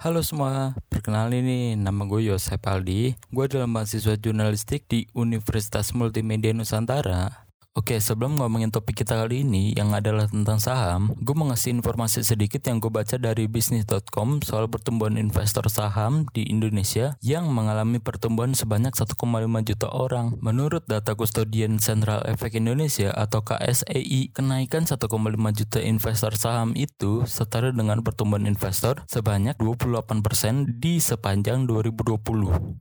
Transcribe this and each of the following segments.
Halo semua, perkenalin nih nama gue Yosep Aldi. Gue adalah mahasiswa jurnalistik di Universitas Multimedia Nusantara. Oke, sebelum ngomongin topik kita kali ini yang adalah tentang saham, gue mau ngasih informasi sedikit yang gue baca dari bisnis.com soal pertumbuhan investor saham di Indonesia yang mengalami pertumbuhan sebanyak 1,5 juta orang. Menurut data Kustodian Central Efek Indonesia atau KSEI, kenaikan 1,5 juta investor saham itu setara dengan pertumbuhan investor sebanyak 28% di sepanjang 2020.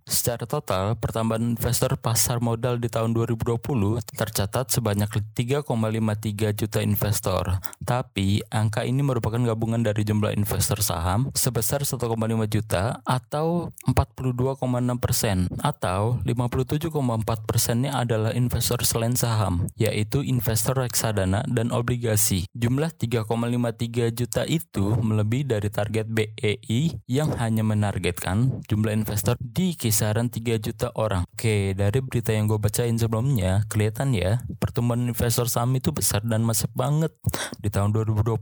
Secara total, pertambahan investor pasar modal di tahun 2020 tercatat sebanyak 3,53 juta investor. Tapi angka ini merupakan gabungan dari jumlah investor saham sebesar 1,5 juta atau 42,6 persen atau 57,4 persennya adalah investor selain saham yaitu investor reksadana dan obligasi. Jumlah 3,53 juta itu melebihi dari target BEI yang hanya menargetkan jumlah investor di kisaran 3 juta orang. Oke, dari berita yang gue bacain sebelumnya kelihatan ya pertumbuhan investor saham itu besar dan masif banget di tahun 2020.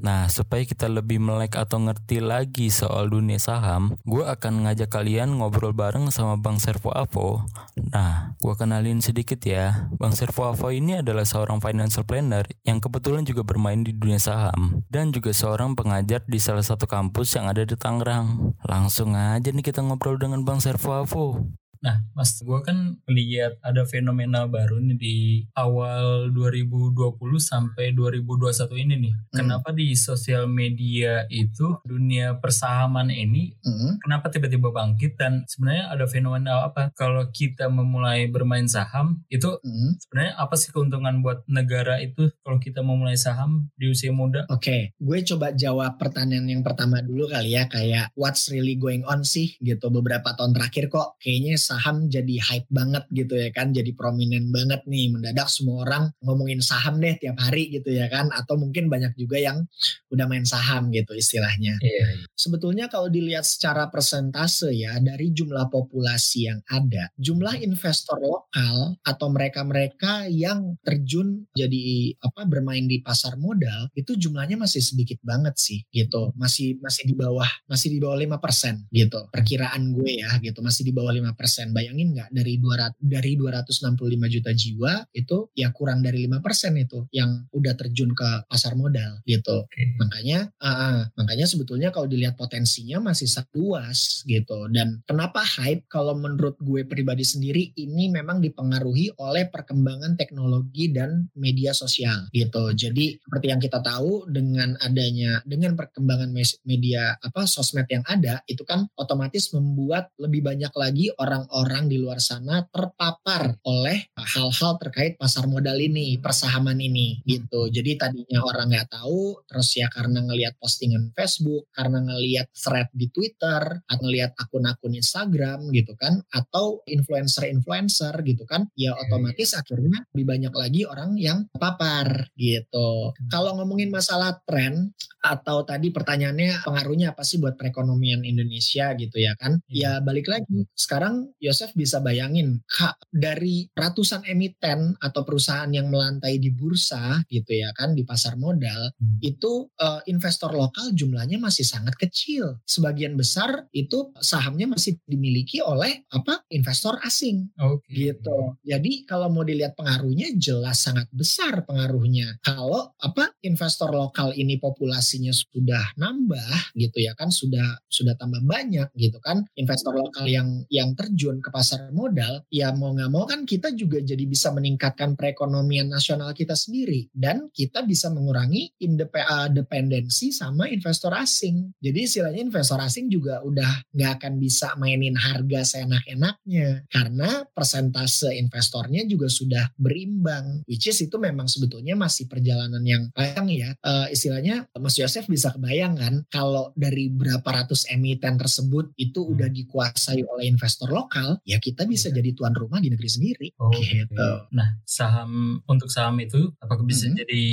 Nah, supaya kita lebih melek atau ngerti lagi soal dunia saham, gue akan ngajak kalian ngobrol bareng sama Bang Servo Avo. Nah, gue kenalin sedikit ya. Bang Servo Avo ini adalah seorang financial planner yang kebetulan juga bermain di dunia saham dan juga seorang pengajar di salah satu kampus yang ada di Tangerang. Langsung aja nih kita ngobrol dengan Bang Servo Avo. Nah, Mas, gue kan lihat ada fenomena baru nih di awal 2020 sampai 2021 ini nih. Hmm. Kenapa di sosial media itu dunia persahaman ini hmm. kenapa tiba-tiba bangkit dan sebenarnya ada fenomena apa? Kalau kita memulai bermain saham itu hmm. sebenarnya apa sih keuntungan buat negara itu kalau kita memulai saham di usia muda? Oke, okay. gue coba jawab pertanyaan yang pertama dulu kali ya kayak what's really going on sih gitu beberapa tahun terakhir kok kayaknya saham jadi hype banget gitu ya kan jadi prominent banget nih mendadak semua orang ngomongin saham deh tiap hari gitu ya kan atau mungkin banyak juga yang udah main saham gitu istilahnya. Yeah. sebetulnya kalau dilihat secara persentase ya dari jumlah populasi yang ada jumlah investor lokal atau mereka-mereka yang terjun jadi apa bermain di pasar modal itu jumlahnya masih sedikit banget sih gitu. Masih masih di bawah masih di bawah lima persen gitu perkiraan gue ya gitu masih di bawah lima persen persen. Bayangin nggak dari 200 dari 265 juta jiwa itu ya kurang dari lima persen itu yang udah terjun ke pasar modal gitu. Okay. Makanya uh, makanya sebetulnya kalau dilihat potensinya masih sangat luas gitu. Dan kenapa hype kalau menurut gue pribadi sendiri ini memang dipengaruhi oleh perkembangan teknologi dan media sosial gitu. Jadi seperti yang kita tahu dengan adanya dengan perkembangan media apa sosmed yang ada itu kan otomatis membuat lebih banyak lagi orang orang di luar sana terpapar oleh hal-hal terkait pasar modal ini, persahaman ini gitu. Jadi tadinya orang nggak tahu, terus ya karena ngelihat postingan Facebook, karena ngelihat thread di Twitter, atau ngelihat akun-akun Instagram gitu kan, atau influencer-influencer gitu kan, ya otomatis akhirnya lebih banyak lagi orang yang terpapar gitu. Kalau ngomongin masalah tren atau tadi pertanyaannya pengaruhnya apa sih buat perekonomian Indonesia gitu ya kan? Ya balik lagi, sekarang Yosef bisa bayangin kak, dari ratusan emiten atau perusahaan yang melantai di bursa gitu ya kan di pasar modal hmm. itu uh, investor lokal jumlahnya masih sangat kecil. Sebagian besar itu sahamnya masih dimiliki oleh apa investor asing okay. gitu. Jadi kalau mau dilihat pengaruhnya jelas sangat besar pengaruhnya. Kalau apa investor lokal ini populasinya sudah nambah gitu ya kan sudah sudah tambah banyak gitu kan investor lokal yang yang terjun terjun ke pasar modal, ya mau nggak mau kan kita juga jadi bisa meningkatkan perekonomian nasional kita sendiri dan kita bisa mengurangi independensi sama investor asing. Jadi istilahnya investor asing juga udah nggak akan bisa mainin harga seenak-enaknya karena persentase investornya juga sudah berimbang. Which is itu memang sebetulnya masih perjalanan yang panjang ya. Uh, istilahnya Mas Yosef bisa kebayang kan kalau dari berapa ratus emiten tersebut itu udah dikuasai oleh investor lokal lokal, ya kita bisa jadi tuan rumah di negeri sendiri. Oh, gitu. Nah, saham untuk saham itu apakah bisa Mhm. jadi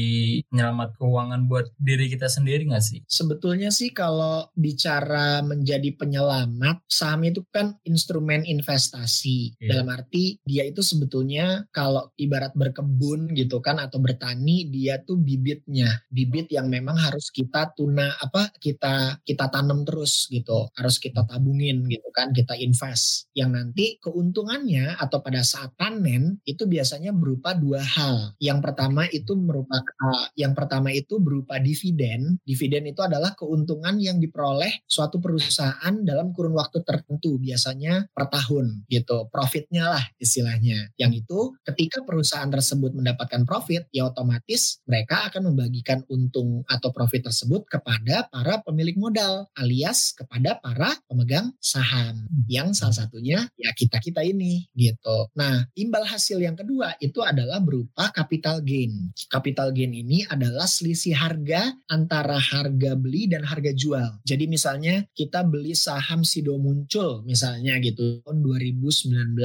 penyelamat keuangan buat diri kita sendiri nggak sih? Sebetulnya sih kalau bicara menjadi penyelamat, saham itu kan instrumen investasi. Iya. Dalam arti dia itu sebetulnya kalau ibarat berkebun gitu kan atau bertani, dia tuh bibitnya, bibit yang memang harus kita tuna apa kita kita tanam terus gitu, harus kita tabungin gitu kan, kita invest. Yang nanti keuntungannya atau pada saat panen itu biasanya berupa dua hal. Yang pertama itu merupakan yang pertama itu berupa dividen. Dividen itu adalah keuntungan yang diperoleh suatu perusahaan dalam kurun waktu tertentu, biasanya per tahun gitu. Profitnya lah istilahnya. Yang itu ketika perusahaan tersebut mendapatkan profit, ya otomatis mereka akan membagikan untung atau profit tersebut kepada para pemilik modal alias kepada para pemegang saham. Yang salah satunya ya kita-kita ini gitu. Nah, imbal hasil yang kedua itu adalah berupa capital gain. Capital gain ini adalah selisih harga antara harga beli dan harga jual. Jadi misalnya kita beli saham Sido Muncul misalnya gitu tahun 2019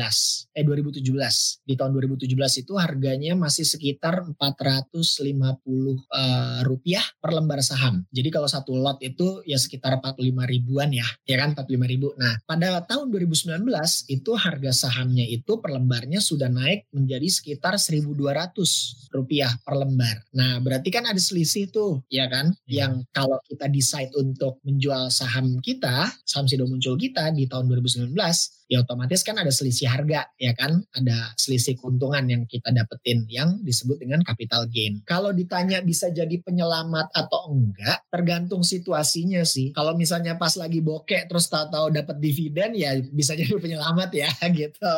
eh 2017. Di tahun 2017 itu harganya masih sekitar 450 eh, rupiah per lembar saham. Jadi kalau satu lot itu ya sekitar 45 ribuan ya, ya kan 45 ribu. Nah pada tahun 2019 itu harga sahamnya itu per lembarnya sudah naik menjadi sekitar 1.200 rupiah per lembar. Nah berarti kan ada selisih tuh, ya kan? Iya. Yang kalau kita decide untuk menjual saham kita, saham Sido Muncul kita di tahun 2019, ya otomatis kan ada selisih harga, ya kan? Ada selisih keuntungan yang kita dapetin yang disebut dengan capital gain. Kalau ditanya bisa jadi penyelamat atau enggak, tergantung situasinya sih. Kalau misalnya pas lagi bokeh terus tahu-tahu dapat dividen ya bisa jadi penyelamat ya gitu.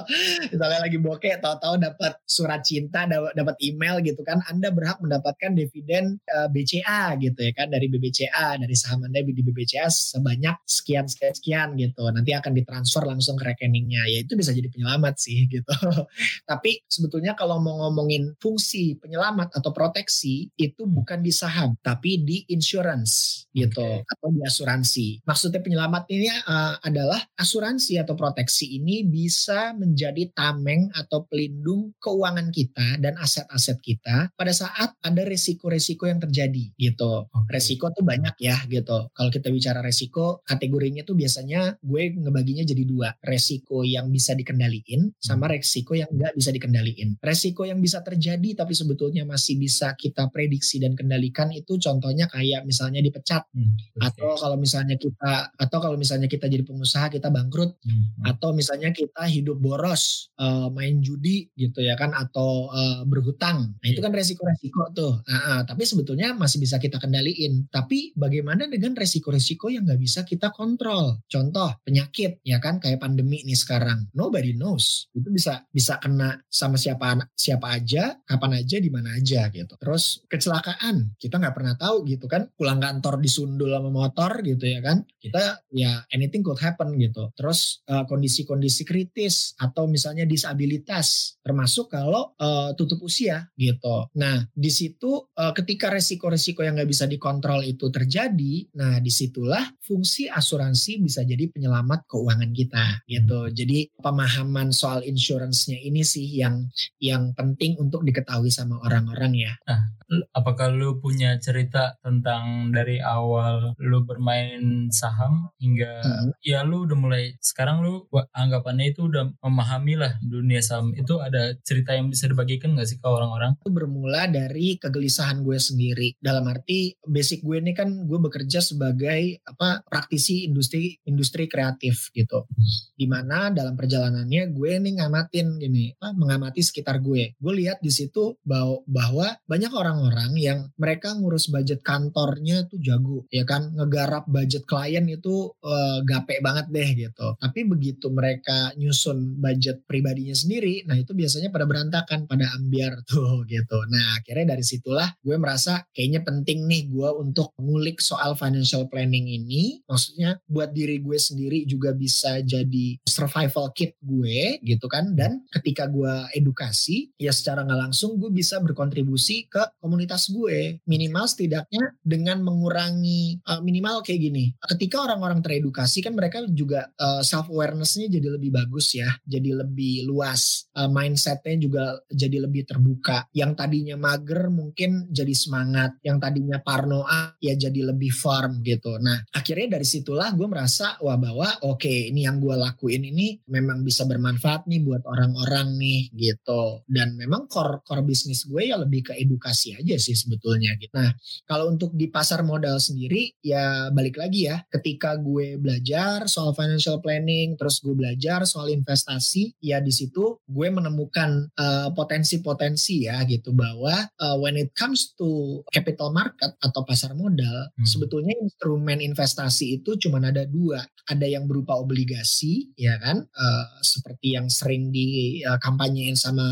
Misalnya lagi bokeh tahu-tahu dapat surat cinta, dapat email gitu kan, Anda berhak mendapatkan dividen eh, BCA gitu ya kan dari BBCA, dari saham Anda di BBCA sebanyak sekian sekian sekian gitu. Nanti akan ditransfer langsung ke rekeningnya. Ya itu bisa jadi penyelamat sih gitu. Tapi sebetulnya kalau mau ngomongin fungsi penyelamat atau proteksi itu bukan di saham, tapi di insurance gitu Oke. atau di asuransi. Maksudnya penyelamat ini uh, adalah asuransi atau proteksi ini bisa menjadi tameng atau pelindung keuangan kita dan aset-aset kita pada saat ada resiko-resiko yang terjadi gitu. Oke. Resiko tuh banyak ya gitu. Kalau kita bicara resiko, kategorinya tuh biasanya gue ngebaginya jadi dua. Resiko yang bisa dikendaliin sama resiko yang nggak bisa dikendaliin. Resiko yang bisa terjadi tapi sebetulnya masih bisa kita prediksi dan kendalikan itu contohnya kayak misalnya dipecat. Hmm, atau kalau misalnya kita atau kalau misalnya kita jadi pengusaha kita bangkrut. Hmm, atau misalnya kita hidup boros eh, main judi gitu ya kan atau eh, berhutang. Nah itu kan resiko-resiko tuh. Ah, ah, tapi sebetulnya masih bisa kita kendaliin. Tapi bagaimana dengan resiko-resiko yang nggak bisa kita kontrol? Contoh penyakit ya kan kayak pandemi nih sekarang. Nobody knows. Itu bisa bisa kena sama siapa siapa aja kapan aja di mana aja gitu. Terus kecelakaan kita nggak pernah tahu gitu kan. Pulang kantor disundul sama motor gitu ya kan. Kita ya anything could happen gitu. Terus eh, kondisi-kondisi kritis atau misalnya disabilitas termasuk kalau eh, tutup usia gitu. Nah di situ eh, ketika resiko-resiko yang nggak bisa dikontrol itu terjadi nah di situlah fungsi asuransi bisa jadi penyelamat keuangan kita gitu jadi pemahaman soal insurance-nya ini sih yang yang penting untuk diketahui sama orang-orang ya L- Apakah lu punya cerita tentang dari awal lu bermain saham hingga Mhm. ya lu udah mulai sekarang lu anggapannya itu udah memahami lah dunia saham itu ada cerita yang bisa dibagikan gak sih ke orang-orang? itu bermula dari kegelisahan gue sendiri. Dalam arti basic gue ini kan gue bekerja sebagai apa praktisi industri industri kreatif gitu. Di mana dalam perjalanannya gue nih ngamatin gini, apa, mengamati sekitar gue. Gue lihat di situ bahwa, bahwa banyak orang-orang yang mereka ngurus budget kantornya tuh jago, ya kan ngegarap budget klien itu eh, gape banget deh gitu. Tapi begitu mereka nyusun budget pribadinya sendiri, nah itu biasanya pada berantakan, pada ambiar tuh gitu. Nah akhirnya dari situlah gue merasa kayaknya penting nih gue untuk ngulik soal financial planning ini. Maksudnya buat diri gue sendiri juga bisa jadi survival kit gue gitu kan. Dan ketika gue edukasi ya secara nggak langsung gue bisa berkontribusi ke komunitas gue. Minimal setidaknya dengan mengurangi uh, minimal kayak gini. Ketika orang-orang teredukasi kan mereka juga self awarenessnya jadi lebih bagus ya, jadi lebih luas. Uh, mindsetnya juga jadi lebih terbuka. Yang tadinya mager mungkin jadi semangat, yang tadinya parnoa ya jadi lebih firm gitu. Nah akhirnya dari situlah gue merasa wah bahwa oke okay, ini yang gue lakuin ini memang bisa bermanfaat nih buat orang-orang nih gitu. Dan memang core core bisnis gue ya lebih ke edukasi aja sih sebetulnya gitu. Nah kalau untuk di pasar modal sendiri ya balik lagi ya ketika gue belajar soal financial planning terus gue belajar soal investasi ya di situ gue menemukan uh, potensi-potensi ya gitu bahwa uh, when it comes to capital market atau pasar modal hmm. sebetulnya instrumen investasi itu cuma ada dua ada yang berupa obligasi ya kan? Uh, seperti yang sering di uh, kampanyein sama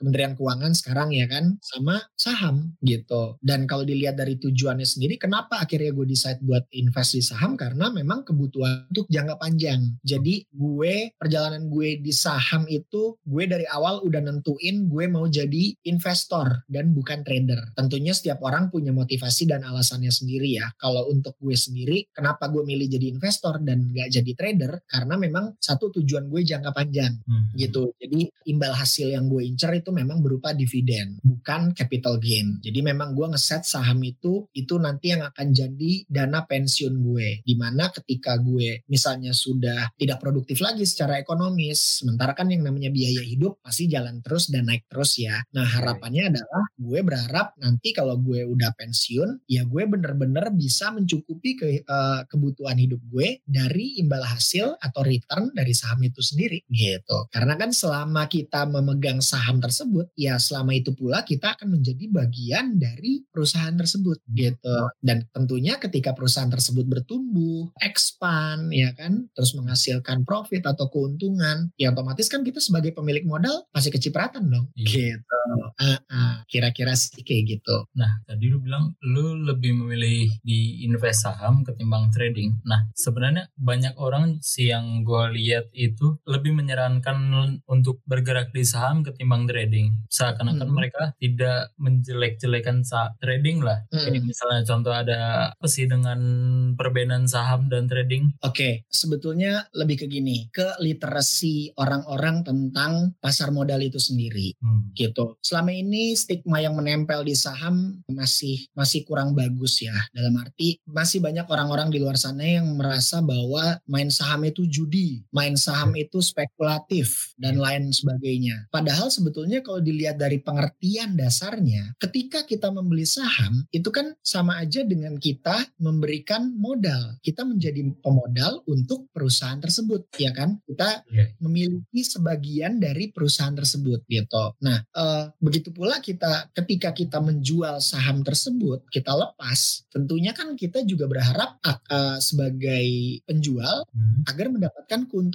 Kementerian Keuangan sekarang ya kan? Sama saham gitu. Dan kalau dilihat dari tujuannya sendiri kenapa akhirnya gue decide buat invest di saham? Karena memang kebutuhan untuk jangka panjang. Jadi gue perjalanan gue di saham itu gue dari awal udah nentuin gue mau jadi investor dan bukan trader. Tentunya setiap orang punya motivasi dan alasannya sendiri ya. Kalau untuk gue sendiri kenapa gue milih jadi investor dan nggak jadi trader? Karena memang satu tujuan gue jangka panjang hmm. gitu. Jadi imbal hasil yang gue incer itu memang berupa dividen, bukan capital gain. Jadi memang gue ngeset saham itu itu nanti yang akan jadi dana pensiun gue. Di mana ketika gue misalnya sudah tidak produktif lagi secara ekonomis, sementara kan yang namanya biaya hidup pasti jalan terus dan naik terus ya. Nah harapannya adalah gue berharap nanti kalau gue udah pensiun, ya gue bener-bener bisa mencukupi ke, uh, kebutuhan hidup gue dari dari imbal hasil atau return dari saham itu sendiri gitu. Karena kan selama kita memegang saham tersebut, ya selama itu pula kita akan menjadi bagian dari perusahaan tersebut gitu. Dan tentunya ketika perusahaan tersebut bertumbuh, expand ya kan, terus menghasilkan profit atau keuntungan, ya otomatis kan kita sebagai pemilik modal masih kecipratan dong. Iya. Gitu. Uh, uh, kira-kira sih kayak gitu. Nah, tadi lu bilang lu lebih memilih di invest saham ketimbang trading. Nah, sebenarnya banyak orang sih yang gue lihat itu lebih menyarankan untuk bergerak di saham ketimbang trading. Seakan-akan hmm. mereka tidak menjelek-jelekan trading lah. Hmm. Kayak misalnya contoh ada apa sih dengan perbedaan saham dan trading? Oke, okay. sebetulnya lebih ke gini, ke literasi orang-orang tentang pasar modal itu sendiri. Hmm. Gitu. Selama ini stigma yang menempel di saham masih masih kurang bagus ya. Dalam arti masih banyak orang-orang di luar sana yang merasa bahwa main saham itu judi, main saham itu spekulatif dan lain sebagainya. Padahal sebetulnya kalau dilihat dari pengertian dasarnya, ketika kita membeli saham itu kan sama aja dengan kita memberikan modal. Kita menjadi pemodal untuk perusahaan tersebut, ya kan? Kita iya. memiliki sebagian dari perusahaan tersebut gitu. Nah, uh, begitu pula kita ketika kita menjual saham tersebut, kita lepas, tentunya kan kita juga berharap uh, sebagai penjual hmm. agar mendapatkan keuntungan,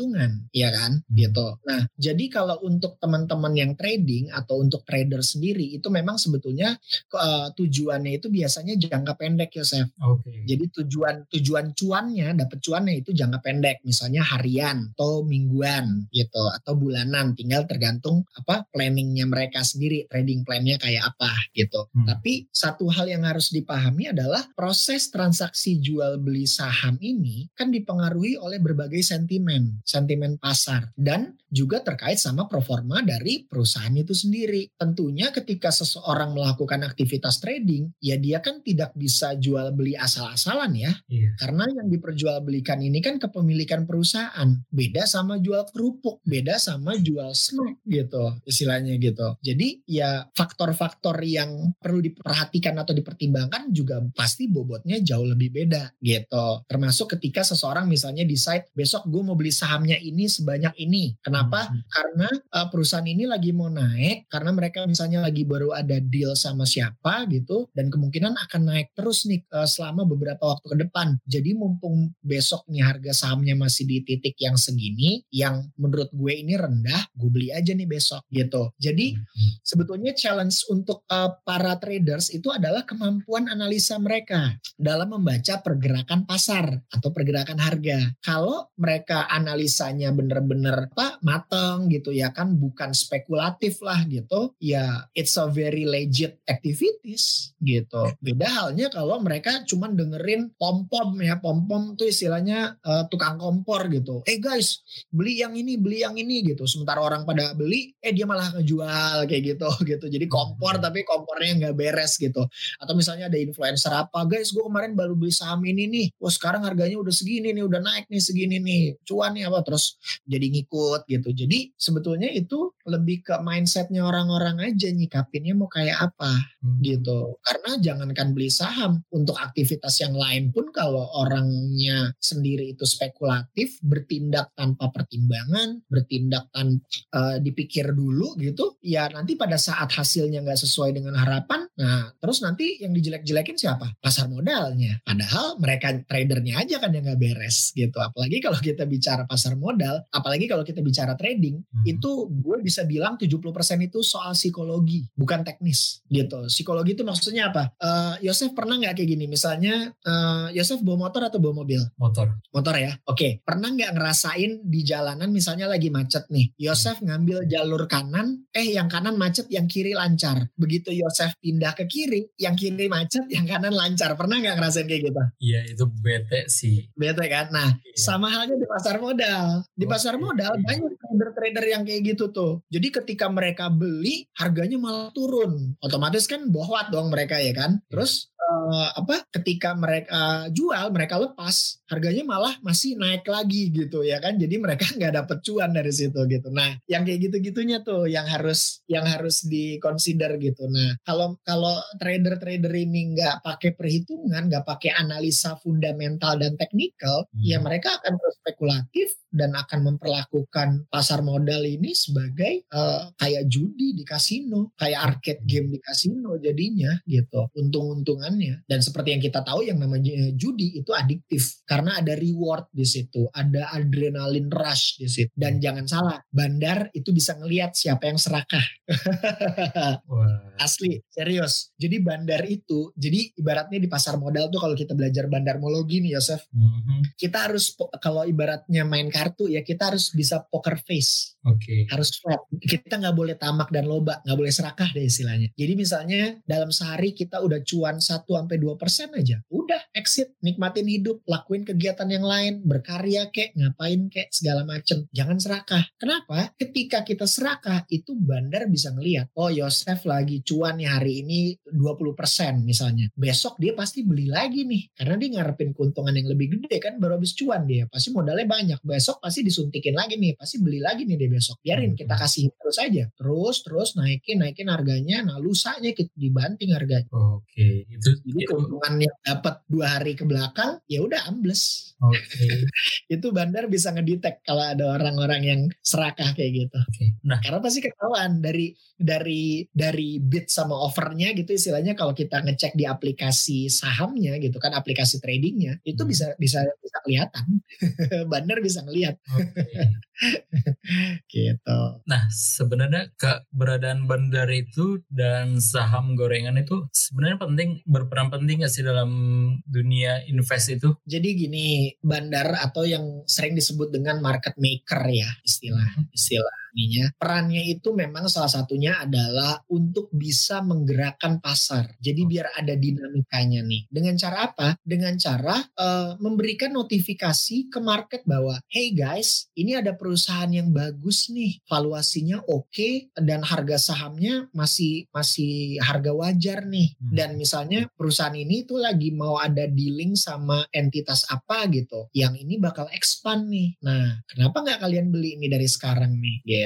ya kan? Hmm. Gitu. Nah, jadi kalau untuk teman-teman yang trading atau untuk trader sendiri itu memang sebetulnya uh, tujuannya itu biasanya jangka pendek ya, Chef. Okay. Jadi tujuan tujuan cuannya, dapat cuannya itu jangka pendek, misalnya harian atau mingguan gitu atau bulanan, tinggal tergantung apa planningnya mereka sendiri, trading plannya kayak apa gitu. Hmm. Tapi satu hal yang harus dipahami adalah proses transaksi jual beli saham ini kan dipengaruhi oleh berbagai sentimen, sentimen pasar dan juga terkait sama performa dari perusahaan itu sendiri. Tentunya ketika seseorang melakukan aktivitas trading, ya dia kan tidak bisa jual beli asal-asalan ya. Iya. Karena yang diperjualbelikan ini kan kepemilikan perusahaan. Beda sama jual kerupuk, beda sama jual snack gitu, istilahnya gitu. Jadi ya faktor-faktor yang perlu diperhatikan atau dipertimbangkan juga pasti bobotnya jauh lebih beda gitu. Termasuk ketika seseorang misalnya decide besok gue mau beli sahamnya ini sebanyak ini. Kenapa? Hmm. Karena uh, perusahaan ini lagi mau naik karena mereka misalnya lagi baru ada deal sama siapa gitu dan kemungkinan akan naik terus nih uh, selama beberapa waktu ke depan. Jadi mumpung besok nih harga sahamnya masih di titik yang segini yang menurut gue ini rendah, gue beli aja nih besok gitu. Jadi hmm. sebetulnya challenge untuk uh, para traders itu adalah kemampuan analisa mereka dalam membaca pergerakan pasar atau pergerakan harga harga. Kalau mereka analisanya bener-bener apa mateng gitu ya kan bukan spekulatif lah gitu. Ya it's a very legit activities gitu. Beda halnya kalau mereka cuma dengerin pom-pom ya pom-pom tuh istilahnya uh, tukang kompor gitu. Eh guys guys beli yang ini beli yang ini gitu. Sementara orang pada beli eh dia malah ngejual kayak gitu gitu. Jadi kompor tapi kompornya nggak beres gitu. Atau misalnya ada influencer apa guys gue kemarin baru beli saham ini nih. Wah sekarang harganya udah segini nih udah naik nih segini nih. Cuan nih apa terus jadi ngikut gitu. Jadi sebetulnya itu lebih ke mindsetnya orang-orang aja nyikapinnya mau kayak apa hmm. gitu karena jangankan beli saham untuk aktivitas yang lain pun kalau orangnya sendiri itu spekulatif bertindak tanpa pertimbangan bertindak tanpa uh, dipikir dulu gitu ya nanti pada saat hasilnya nggak sesuai dengan harapan nah terus nanti yang dijelek-jelekin siapa pasar modalnya padahal mereka tradernya aja kan yang nggak beres gitu apalagi kalau kita bicara pasar modal apalagi kalau kita bicara trading hmm. itu gue bisa bilang 70% itu soal psikologi bukan teknis gitu. Psikologi itu maksudnya apa? Uh, Yosef pernah nggak kayak gini? Misalnya uh, Yosef bawa motor atau bawa mobil? Motor. Motor ya? Oke. Okay. pernah nggak ngerasain di jalanan misalnya lagi macet nih? Yosef ngambil jalur kanan eh yang kanan macet yang kiri lancar. Begitu Yosef pindah ke kiri yang kiri macet yang kanan lancar. Pernah nggak ngerasain kayak gitu? Iya itu bete sih. Bete kan? Nah iya. sama halnya di pasar modal. Di pasar modal banyak trader-trader yang kayak gitu tuh jadi ketika mereka beli harganya malah turun. Otomatis kan bohwat dong mereka ya kan? Iya. terus uh, apa ketika mereka jual mereka lepas harganya malah masih naik lagi gitu ya kan jadi mereka nggak dapet cuan dari situ gitu nah yang kayak gitu gitunya tuh yang harus yang harus dikonsider gitu nah kalau kalau trader trader ini nggak pakai perhitungan nggak pakai analisa fundamental dan teknikal hmm. ya mereka akan terus spekulatif dan akan memperlakukan pasar modal ini sebagai uh, kayak judi di kasino kayak arcade game di kasino jadinya gitu untung-untungan keuntungannya. Dan seperti yang kita tahu yang namanya judi itu adiktif karena ada reward di situ, ada adrenalin rush di situ. Dan jangan salah, bandar itu bisa ngelihat siapa yang serakah. Asli, serius. Jadi bandar itu, jadi ibaratnya di pasar modal tuh kalau kita belajar bandarmologi nih Yosef, mm-hmm. kita harus kalau ibaratnya main kartu ya kita harus bisa poker face. Oke. Okay. Harus flat. Kita nggak boleh tamak dan loba, nggak boleh serakah deh istilahnya. Jadi misalnya dalam sehari kita udah cuan satu 1 sampai 2 persen aja. Udah exit, nikmatin hidup, lakuin kegiatan yang lain, berkarya kek, ngapain kek, segala macem. Jangan serakah. Kenapa? Ketika kita serakah, itu bandar bisa ngeliat, oh Yosef lagi cuan nih hari ini 20 persen misalnya. Besok dia pasti beli lagi nih. Karena dia ngarepin keuntungan yang lebih gede kan, baru habis cuan dia. Pasti modalnya banyak. Besok pasti disuntikin lagi nih, pasti beli lagi nih dia besok. Biarin kita hmm. kasih terus aja. Terus, terus naikin, naikin harganya. Nah lusanya kita dibanting harganya. Oke, okay. itu jadi keuntungan yang dapat dua hari ke belakang ya udah ambles. Okay. itu bandar bisa ngedetect kalau ada orang-orang yang serakah kayak gitu. Okay. Nah, karena pasti ketahuan dari dari dari bid sama offernya gitu istilahnya kalau kita ngecek di aplikasi sahamnya gitu kan aplikasi tradingnya itu hmm. bisa bisa bisa kelihatan bandar bisa ngelihat okay. gitu nah sebenarnya keberadaan bandar itu dan saham gorengan itu sebenarnya penting berperan penting gak sih dalam dunia invest itu jadi gini bandar atau yang sering disebut dengan market maker ya istilah hmm. istilah perannya itu memang salah satunya adalah untuk bisa menggerakkan pasar. Jadi biar ada dinamikanya nih. Dengan cara apa? Dengan cara uh, memberikan notifikasi ke market bahwa hey guys, ini ada perusahaan yang bagus nih, valuasinya oke okay, dan harga sahamnya masih masih harga wajar nih. Hmm. Dan misalnya perusahaan ini tuh lagi mau ada dealing sama entitas apa gitu. Yang ini bakal expand nih. Nah, kenapa nggak kalian beli ini dari sekarang nih? gitu.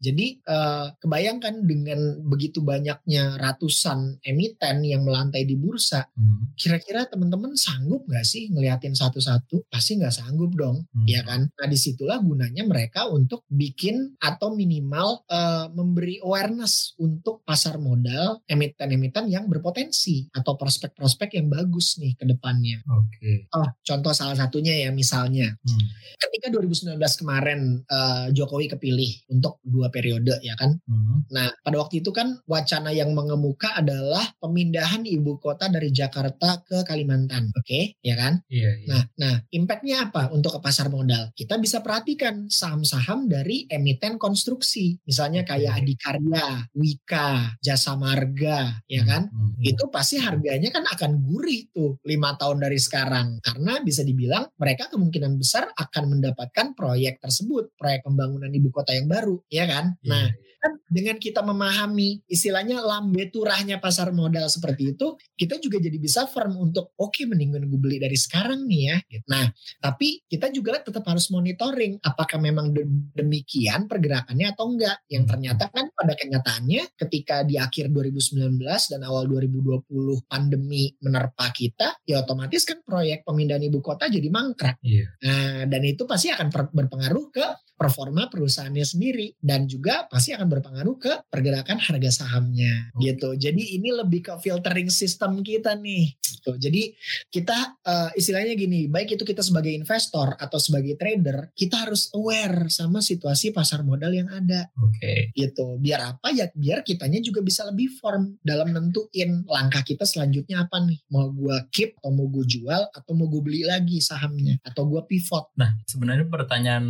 Jadi uh, kebayangkan dengan begitu banyaknya ratusan emiten yang melantai di bursa, hmm. kira-kira teman-teman sanggup nggak sih ngeliatin satu-satu? Pasti nggak sanggup dong, hmm. ya kan? Nah di situlah gunanya mereka untuk bikin atau minimal uh, memberi awareness untuk pasar modal emiten-emiten yang berpotensi atau prospek-prospek yang bagus nih ke depannya. Oke. Okay. Oh, contoh salah satunya ya misalnya, hmm. ketika 2019 kemarin uh, Jokowi kepilih untuk dua periode ya kan. Hmm. Nah, pada waktu itu kan wacana yang mengemuka adalah pemindahan ibu kota dari Jakarta ke Kalimantan. Oke, ya kan? Iya, iya. Nah, nah, impactnya apa untuk ke pasar modal? Kita bisa perhatikan saham-saham dari emiten konstruksi, misalnya kayak. Adikarya, Wika, Jasa Marga, ya kan? Hmm. Itu pasti harganya kan akan gurih tuh lima tahun dari sekarang, karena bisa dibilang mereka kemungkinan besar akan mendapatkan proyek tersebut, proyek pembangunan ibu kota yang baru, ya kan? Iya, Nah, iya. kan dengan kita memahami istilahnya lambe turahnya pasar modal seperti itu, kita juga jadi bisa firm untuk oke mendingan gue beli dari sekarang nih ya. gitu. Nah, tapi kita juga tetap harus monitoring apakah memang de- demikian pergerakannya atau enggak. Yang ternyata kan pada kenyataannya ketika di akhir 2019 dan awal 2020 pandemi menerpa kita, ya otomatis kan proyek pemindahan ibu kota jadi mangkrak. Iya. Nah, dan itu pasti akan berpengaruh ke performa perusahaannya sendiri dan juga pasti akan berpengaruh ke pergerakan harga sahamnya Oke. gitu. Jadi ini lebih ke filtering sistem kita nih. Gitu. Jadi kita eh, istilahnya gini, baik itu kita sebagai investor atau sebagai trader, kita harus aware sama situasi pasar modal yang ada Oke. gitu. Biar apa ya? Biar kitanya juga bisa lebih firm dalam nentuin langkah kita selanjutnya apa nih. Mau gua keep atau mau gue jual atau mau gue beli lagi sahamnya atau gua pivot. Nah, sebenarnya pertanyaan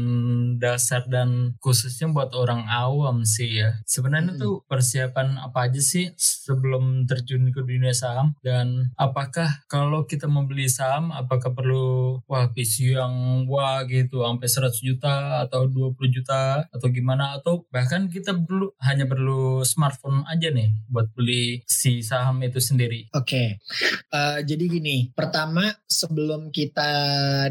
dasar dan khususnya buat orang awam sih ya. Sebenarnya Mm-mm. tuh persiapan apa aja sih sebelum terjun ke dunia saham dan apakah kalau kita membeli saham apakah perlu wah PC yang wah gitu sampai 100 juta atau 20 juta atau gimana atau bahkan kita perlu hanya perlu smartphone aja nih buat beli si saham itu sendiri. Oke, Eh, jadi gini, pertama sebelum kita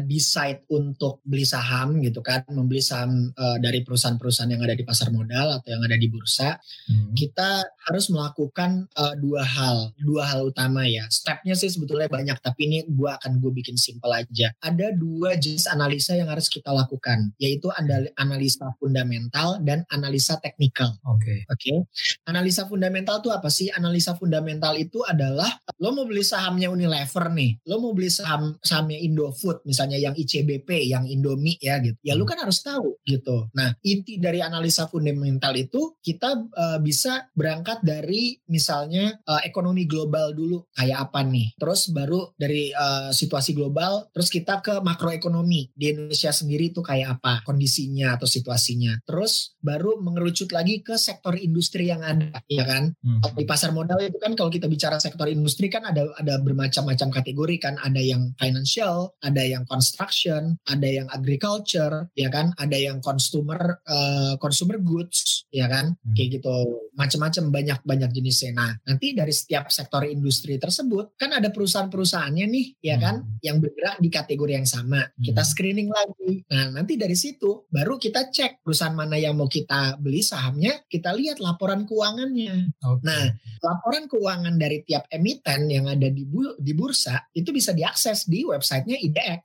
decide untuk beli saham gitu kan, membeli saham eh, dari perusahaan-perusahaan yang ada di pasar modal atau yang ada di bursa, Hmm. kita harus melakukan eh, dua hal, dua hal utama ya. Stepnya sih sebetulnya banyak, tapi ini gua akan gue bikin simple aja. Ada dua jenis analisa yang harus kita lakukan, yaitu analisa fundamental dan analisa teknikal. Oke. Oke, analisa fundamental itu apa sih? Analisa fundamental itu adalah lo mau beli sahamnya Unilever nih, lo mau beli saham sahamnya Indofood misalnya yang ICBP, yang Indomie ya gitu. Ya lu kan harus tahu gitu. Nah inti dari analisa fundamental itu kita eh, bisa berangkat dari misalnya eh, ekonomi global dulu kayak apa nih. Terus baru dari eh, situasi global, terus kita ke makroekonomi di Indonesia sendiri itu kayak apa kondisinya atau situasinya. Terus baru mengerucut lagi ke sektor industri yang ada, ya kan? Hmm. Di pasar modal itu kan kalau kita bicara sektor industri kan ada ada bermacam-macam kategori kan ada yang financial ada yang construction ada yang agriculture ya kan ada yang consumer eh, consumer goods ya kan Hmm. kayak gitu macam-macam banyak banyak jenisnya nah nanti dari setiap sektor industri tersebut kan ada perusahaan-perusahaannya nih ya kan Hmm. yang bergerak di kategori yang sama kita Hmm. screening lagi nah nanti dari situ baru kita cek perusahaan mana yang mau kita beli sahamnya kita lihat laporan keuangannya Oke. Nah, laporan keuangan dari tiap emiten yang ada di bu- di bursa itu bisa diakses di websitenya IDX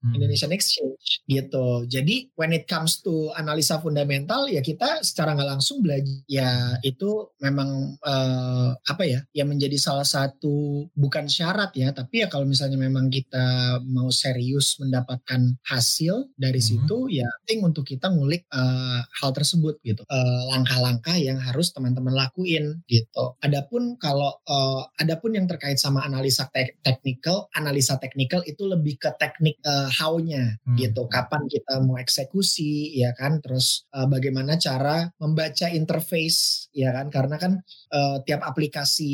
Hmm. Indonesian Exchange gitu. Jadi when it comes to analisa fundamental ya kita secara nggak langsung belajar ya itu memang eh, apa ya ya menjadi salah satu bukan syarat ya tapi ya kalau misalnya memang kita mau serius mendapatkan hasil dari Mhm. situ ya penting untuk kita ngulik eh, hal tersebut gitu Eh, langkah-langkah yang harus teman-teman lakuin gitu. Adapun kalau eh, adapun yang terkait sama analisa tek- teknikal, analisa teknikal itu lebih ke teknik eh, how-nya Hmm. gitu. Kapan kita mau eksekusi ya kan, terus eh, bagaimana cara membaca interface ya kan, karena kan eh, tiap aplikasi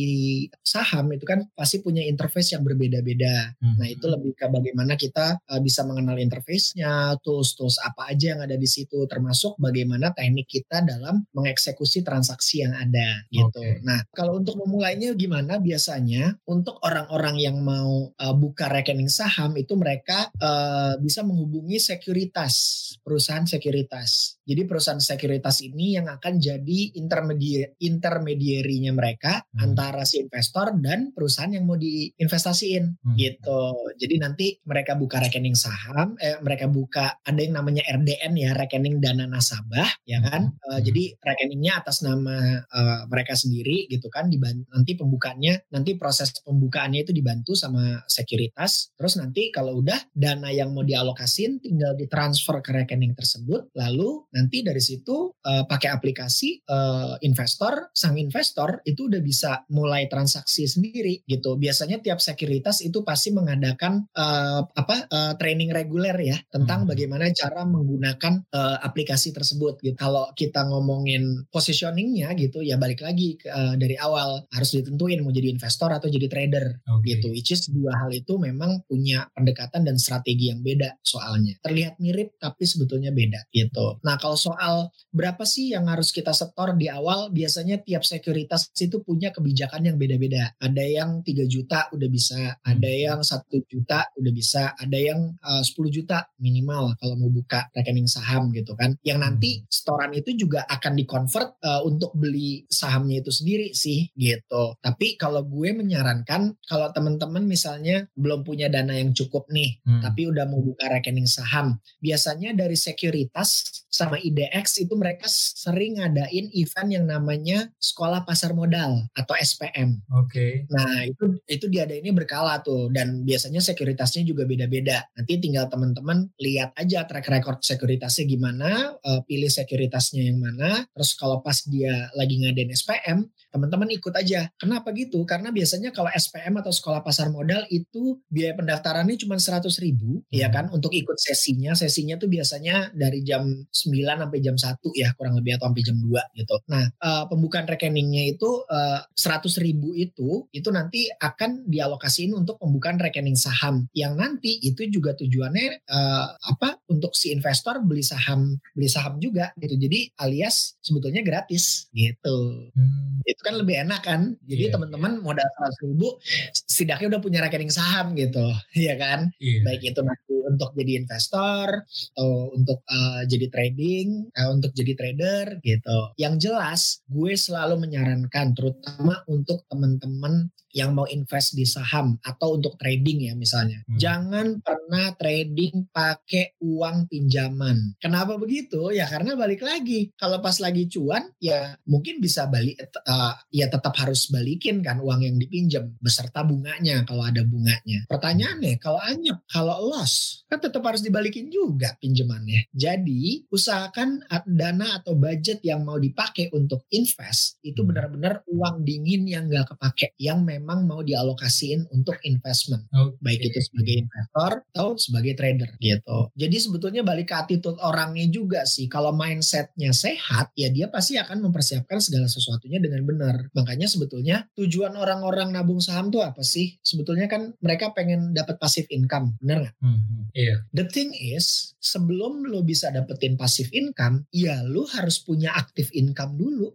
saham itu kan pasti punya interface yang berbeda-beda. Hmm. Nah itu lebih ke bagaimana kita uh, bisa mengenal interface-nya, tools-tools apa aja yang ada di situ, termasuk bagaimana teknik kita dalam mengeksekusi transaksi yang ada gitu. Oke. Nah kalau untuk memulainya gimana? Biasanya untuk orang-orang yang mau uh, buka rekening saham itu mereka uh, bisa menghubungi sekuritas, perusahaan sekuritas. Jadi perusahaan sekuritas ini yang akan jadi intermediary intermediary-nya mereka Hmm. antara si investor dan perusahaan yang mau diinvestasiin Hmm. gitu. Jadi nanti mereka buka rekening saham, eh, mereka buka ada yang namanya RDN ya, rekening dana nasabah, ya kan. Eh, Hmm. Jadi rekeningnya atas nama eh, mereka sendiri gitu kan. Diban- nanti pembukaannya, nanti proses pembukaannya itu dibantu sama sekuritas. Terus nanti kalau udah dana yang mau dialokasin tinggal ditransfer ke rekening tersebut lalu nanti dari situ uh, pakai aplikasi uh, investor sang investor itu udah bisa mulai transaksi sendiri gitu biasanya tiap sekuritas itu pasti mengadakan uh, apa uh, training reguler ya tentang hmm. bagaimana cara menggunakan uh, aplikasi tersebut gitu kalau kita ngomongin positioningnya gitu ya balik lagi uh, dari awal harus ditentuin mau jadi investor atau jadi trader okay. gitu which is dua hal itu memang punya pendekatan dan strategi yang beda soalnya terlihat mirip tapi sebetulnya beda gitu nah kalau soal berapa sih yang harus kita setor di awal biasanya tiap sekuritas itu punya kebijakan yang beda-beda ada yang 3 juta udah bisa ada hmm. yang satu juta udah bisa ada yang uh, 10 juta minimal kalau mau buka rekening saham gitu kan yang nanti hmm. setoran itu juga akan dikonvert uh, untuk beli sahamnya itu sendiri sih gitu tapi kalau gue menyarankan kalau teman-teman misalnya belum punya dana yang cukup nih hmm. tapi udah mau buka rekening saham biasanya dari sekuritas sama IDX itu mereka sering ngadain event yang namanya sekolah pasar modal atau SPM. Oke. Okay. Nah itu itu diadainnya berkala tuh dan biasanya sekuritasnya juga beda-beda. Nanti tinggal teman-teman lihat aja track record sekuritasnya gimana, uh, pilih sekuritasnya yang mana. Terus kalau pas dia lagi ngadain SPM, teman-teman ikut aja. Kenapa gitu? Karena biasanya kalau SPM atau sekolah pasar modal itu biaya pendaftarannya cuma 100 ribu, hmm. ya kan? Untuk ikut sesinya, sesinya tuh biasanya dari jam 9 sampai jam 1 ya kurang lebih atau sampai jam 2 gitu. Nah uh, pembukaan rekeningnya itu uh, eh, 100 ribu itu itu nanti akan dialokasiin untuk pembukaan rekening saham yang nanti itu juga tujuannya uh, apa untuk si investor beli saham beli saham juga gitu. Jadi alias sebetulnya gratis gitu. Hmm. Itu kan lebih enak kan. Jadi yeah, teman-teman yeah. modal 100 ribu setidaknya udah punya rekening saham gitu, ya kan? Yeah. Baik itu nanti untuk jadi investor atau untuk uh, jadi trading, uh, untuk jadi trader gitu. Yang jelas, gue selalu menyarankan terutama untuk teman-teman yang mau invest di saham atau untuk trading ya misalnya. Hmm. Jangan pernah trading pakai uang pinjaman. Kenapa begitu? Ya karena balik lagi. Kalau pas lagi cuan ya mungkin bisa balik uh, ya tetap harus balikin kan uang yang dipinjam beserta bunganya kalau ada bunganya. Pertanyaannya kalau anyep, kalau loss kan tetap harus dibalikin juga pinjamannya. Jadi usahakan dana atau budget yang mau dipakai untuk invest itu hmm. benar-benar uang dingin yang gak kepake yang memang memang mau dialokasiin untuk investment. Okay. Baik itu sebagai investor atau sebagai trader gitu. Jadi sebetulnya balik ke attitude orangnya juga sih. Kalau mindsetnya sehat ya dia pasti akan mempersiapkan segala sesuatunya dengan benar. Makanya sebetulnya tujuan orang-orang nabung saham tuh apa sih? Sebetulnya kan mereka pengen dapat passive income. Benar nggak? Mm -hmm. Iya. The thing is sebelum lo bisa dapetin passive income ya lo harus punya active income dulu.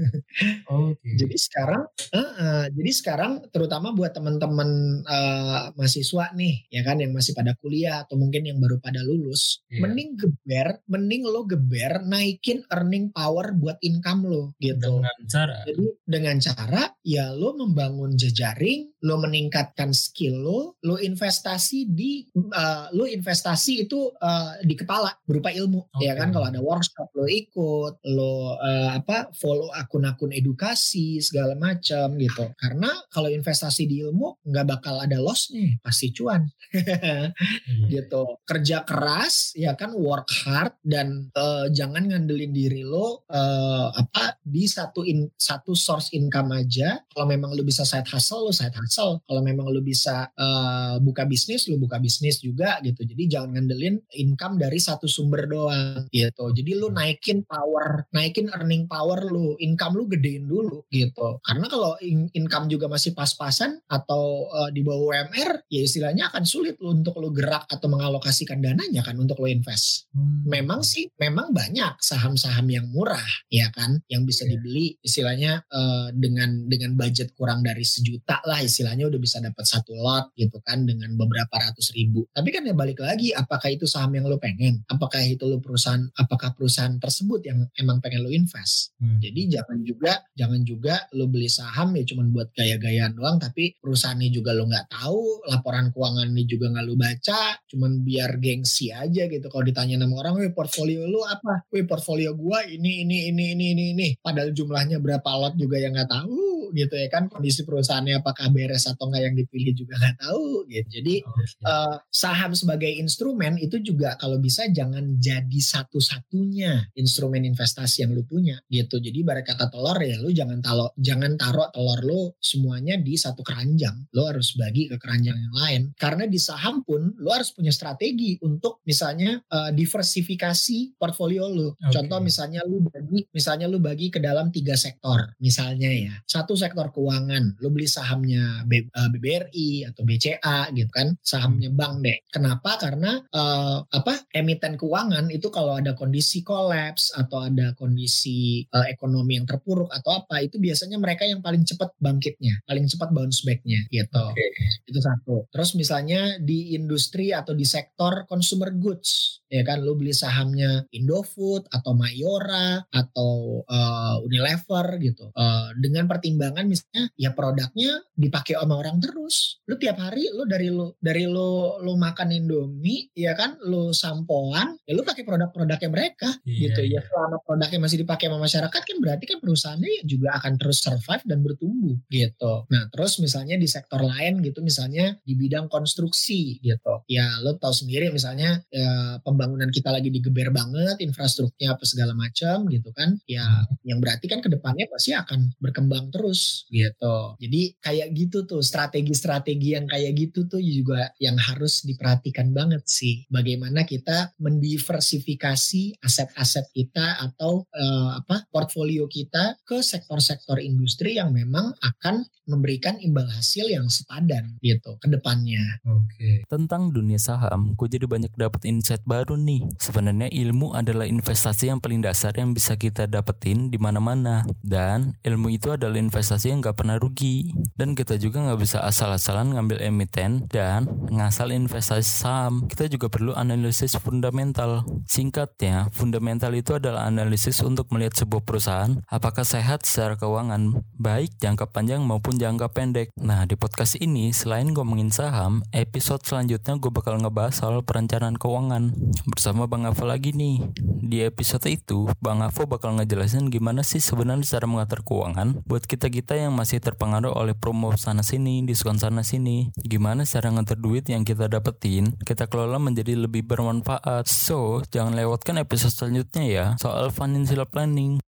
okay. Jadi sekarang uh, uh, jadi sekarang sekarang terutama buat teman-teman uh, mahasiswa nih ya kan yang masih pada kuliah atau mungkin yang baru pada lulus yeah. mending geber mending lo geber naikin earning power buat income lo gitu dengan cara jadi dengan cara ya lo membangun jejaring lo meningkatkan skill lo lo investasi di uh, lo investasi itu uh, di kepala berupa ilmu okay. ya kan kalau ada workshop lo ikut lo uh, apa follow akun-akun edukasi segala macam gitu karena kalau investasi di ilmu nggak bakal ada loss nih pasti cuan. Hmm. gitu. Kerja keras ya kan work hard dan uh, jangan ngandelin diri lo uh, apa di satu in, satu source income aja. Kalau memang lo bisa side hustle lo side hustle. Kalau memang lo bisa uh, buka bisnis lo buka bisnis juga gitu. Jadi jangan ngandelin income dari satu sumber doang gitu. Jadi lo naikin power naikin earning power lo income lo gedein dulu gitu. Karena kalau in income juga masih pas-pasan atau uh, di bawah UMR, ya istilahnya akan sulit lo untuk lo gerak atau mengalokasikan dananya kan untuk lo invest. Hmm. Memang sih, memang banyak saham-saham yang murah, ya kan, yang bisa yeah. dibeli istilahnya uh, dengan dengan budget kurang dari sejuta lah istilahnya udah bisa dapat satu lot gitu kan dengan beberapa ratus ribu. Tapi kan ya balik lagi, apakah itu saham yang lo pengen? Apakah itu lo perusahaan? Apakah perusahaan tersebut yang emang pengen lo invest? Hmm. Jadi jangan juga jangan juga lo beli saham ya cuma buat gaya-gaya gayaan doang tapi perusahaannya juga lo nggak tahu laporan keuangannya juga nggak lo baca cuman biar gengsi aja gitu. Kalau ditanya sama orang wih portfolio lo apa? Wih portfolio gua ini ini ini ini ini ini. Padahal jumlahnya berapa lot juga yang nggak tahu gitu ya kan kondisi perusahaannya apakah beres atau enggak yang dipilih juga nggak tahu gitu. Jadi okay. uh, saham sebagai instrumen itu juga kalau bisa jangan jadi satu-satunya instrumen investasi yang lu punya gitu. Jadi ibarat kata telur ya lu jangan taruh jangan taruh telur lu semuanya di satu keranjang. Lu harus bagi ke keranjang yang lain. Karena di saham pun lu harus punya strategi untuk misalnya uh, diversifikasi portfolio lu. Okay. contoh misalnya lu bagi misalnya lu bagi ke dalam tiga sektor misalnya ya. Satu sektor keuangan. Lu beli sahamnya BBRI atau BCA gitu kan. Sahamnya bank deh. Kenapa? Karena uh, apa emiten keuangan itu kalau ada kondisi kolaps atau ada kondisi uh, ekonomi yang terpuruk atau apa itu biasanya mereka yang paling cepat bangkitnya paling cepat bounce backnya gitu. Okay. itu satu. Terus misalnya di industri atau di sektor consumer goods ya kan lu beli sahamnya Indofood atau Mayora atau uh, Unilever gitu. Uh, dengan pertimbangan misalnya ya produknya dipakai sama orang terus lu tiap hari lu dari lu dari lu lu makan Indomie ya kan lu sampoan ya lu pakai produk-produknya mereka iya, gitu ya. iya. ya selama produknya masih dipakai sama masyarakat kan berarti kan perusahaannya juga akan terus survive dan bertumbuh gitu nah terus misalnya di sektor lain gitu misalnya di bidang konstruksi gitu ya lu tahu sendiri misalnya ya, pembangunan kita lagi digeber banget infrastrukturnya apa segala macam gitu kan ya hmm. yang berarti kan ke depannya pasti akan berkembang terus gitu. Jadi kayak gitu tuh strategi-strategi yang kayak gitu tuh juga yang harus diperhatikan banget sih. Bagaimana kita mendiversifikasi aset-aset kita atau uh, apa portfolio kita ke sektor-sektor industri yang memang akan memberikan imbal hasil yang sepadan gitu ke depannya. Oke. Okay. Tentang dunia saham, gue jadi banyak dapat insight baru nih. Sebenarnya ilmu adalah investasi yang paling dasar yang bisa kita dapetin di mana-mana. Dan ilmu itu adalah investasi yang gak pernah rugi. Dan kita juga gak bisa asal-asalan ngambil emiten dan ngasal investasi saham. Kita juga perlu analisis fundamental. Singkatnya, fundamental itu adalah analisis untuk melihat sebuah perusahaan apakah sehat secara keuangan, baik jangka panjang maupun jangka pendek. Nah, di podcast ini, selain ngomongin saham, episode selanjutnya gue bakal ngebahas soal perencanaan keuangan. Bersama Bang Avo lagi nih. Di episode itu, Bang Avo bakal ngejelasin gimana sih sebenarnya cara mengatur keuangan buat kita-kita yang masih terpengaruh oleh promo sana sini, diskon sana sini. Gimana cara ngatur duit yang kita dapetin, kita kelola menjadi lebih bermanfaat. So, jangan lewatkan episode selanjutnya ya, soal financial planning.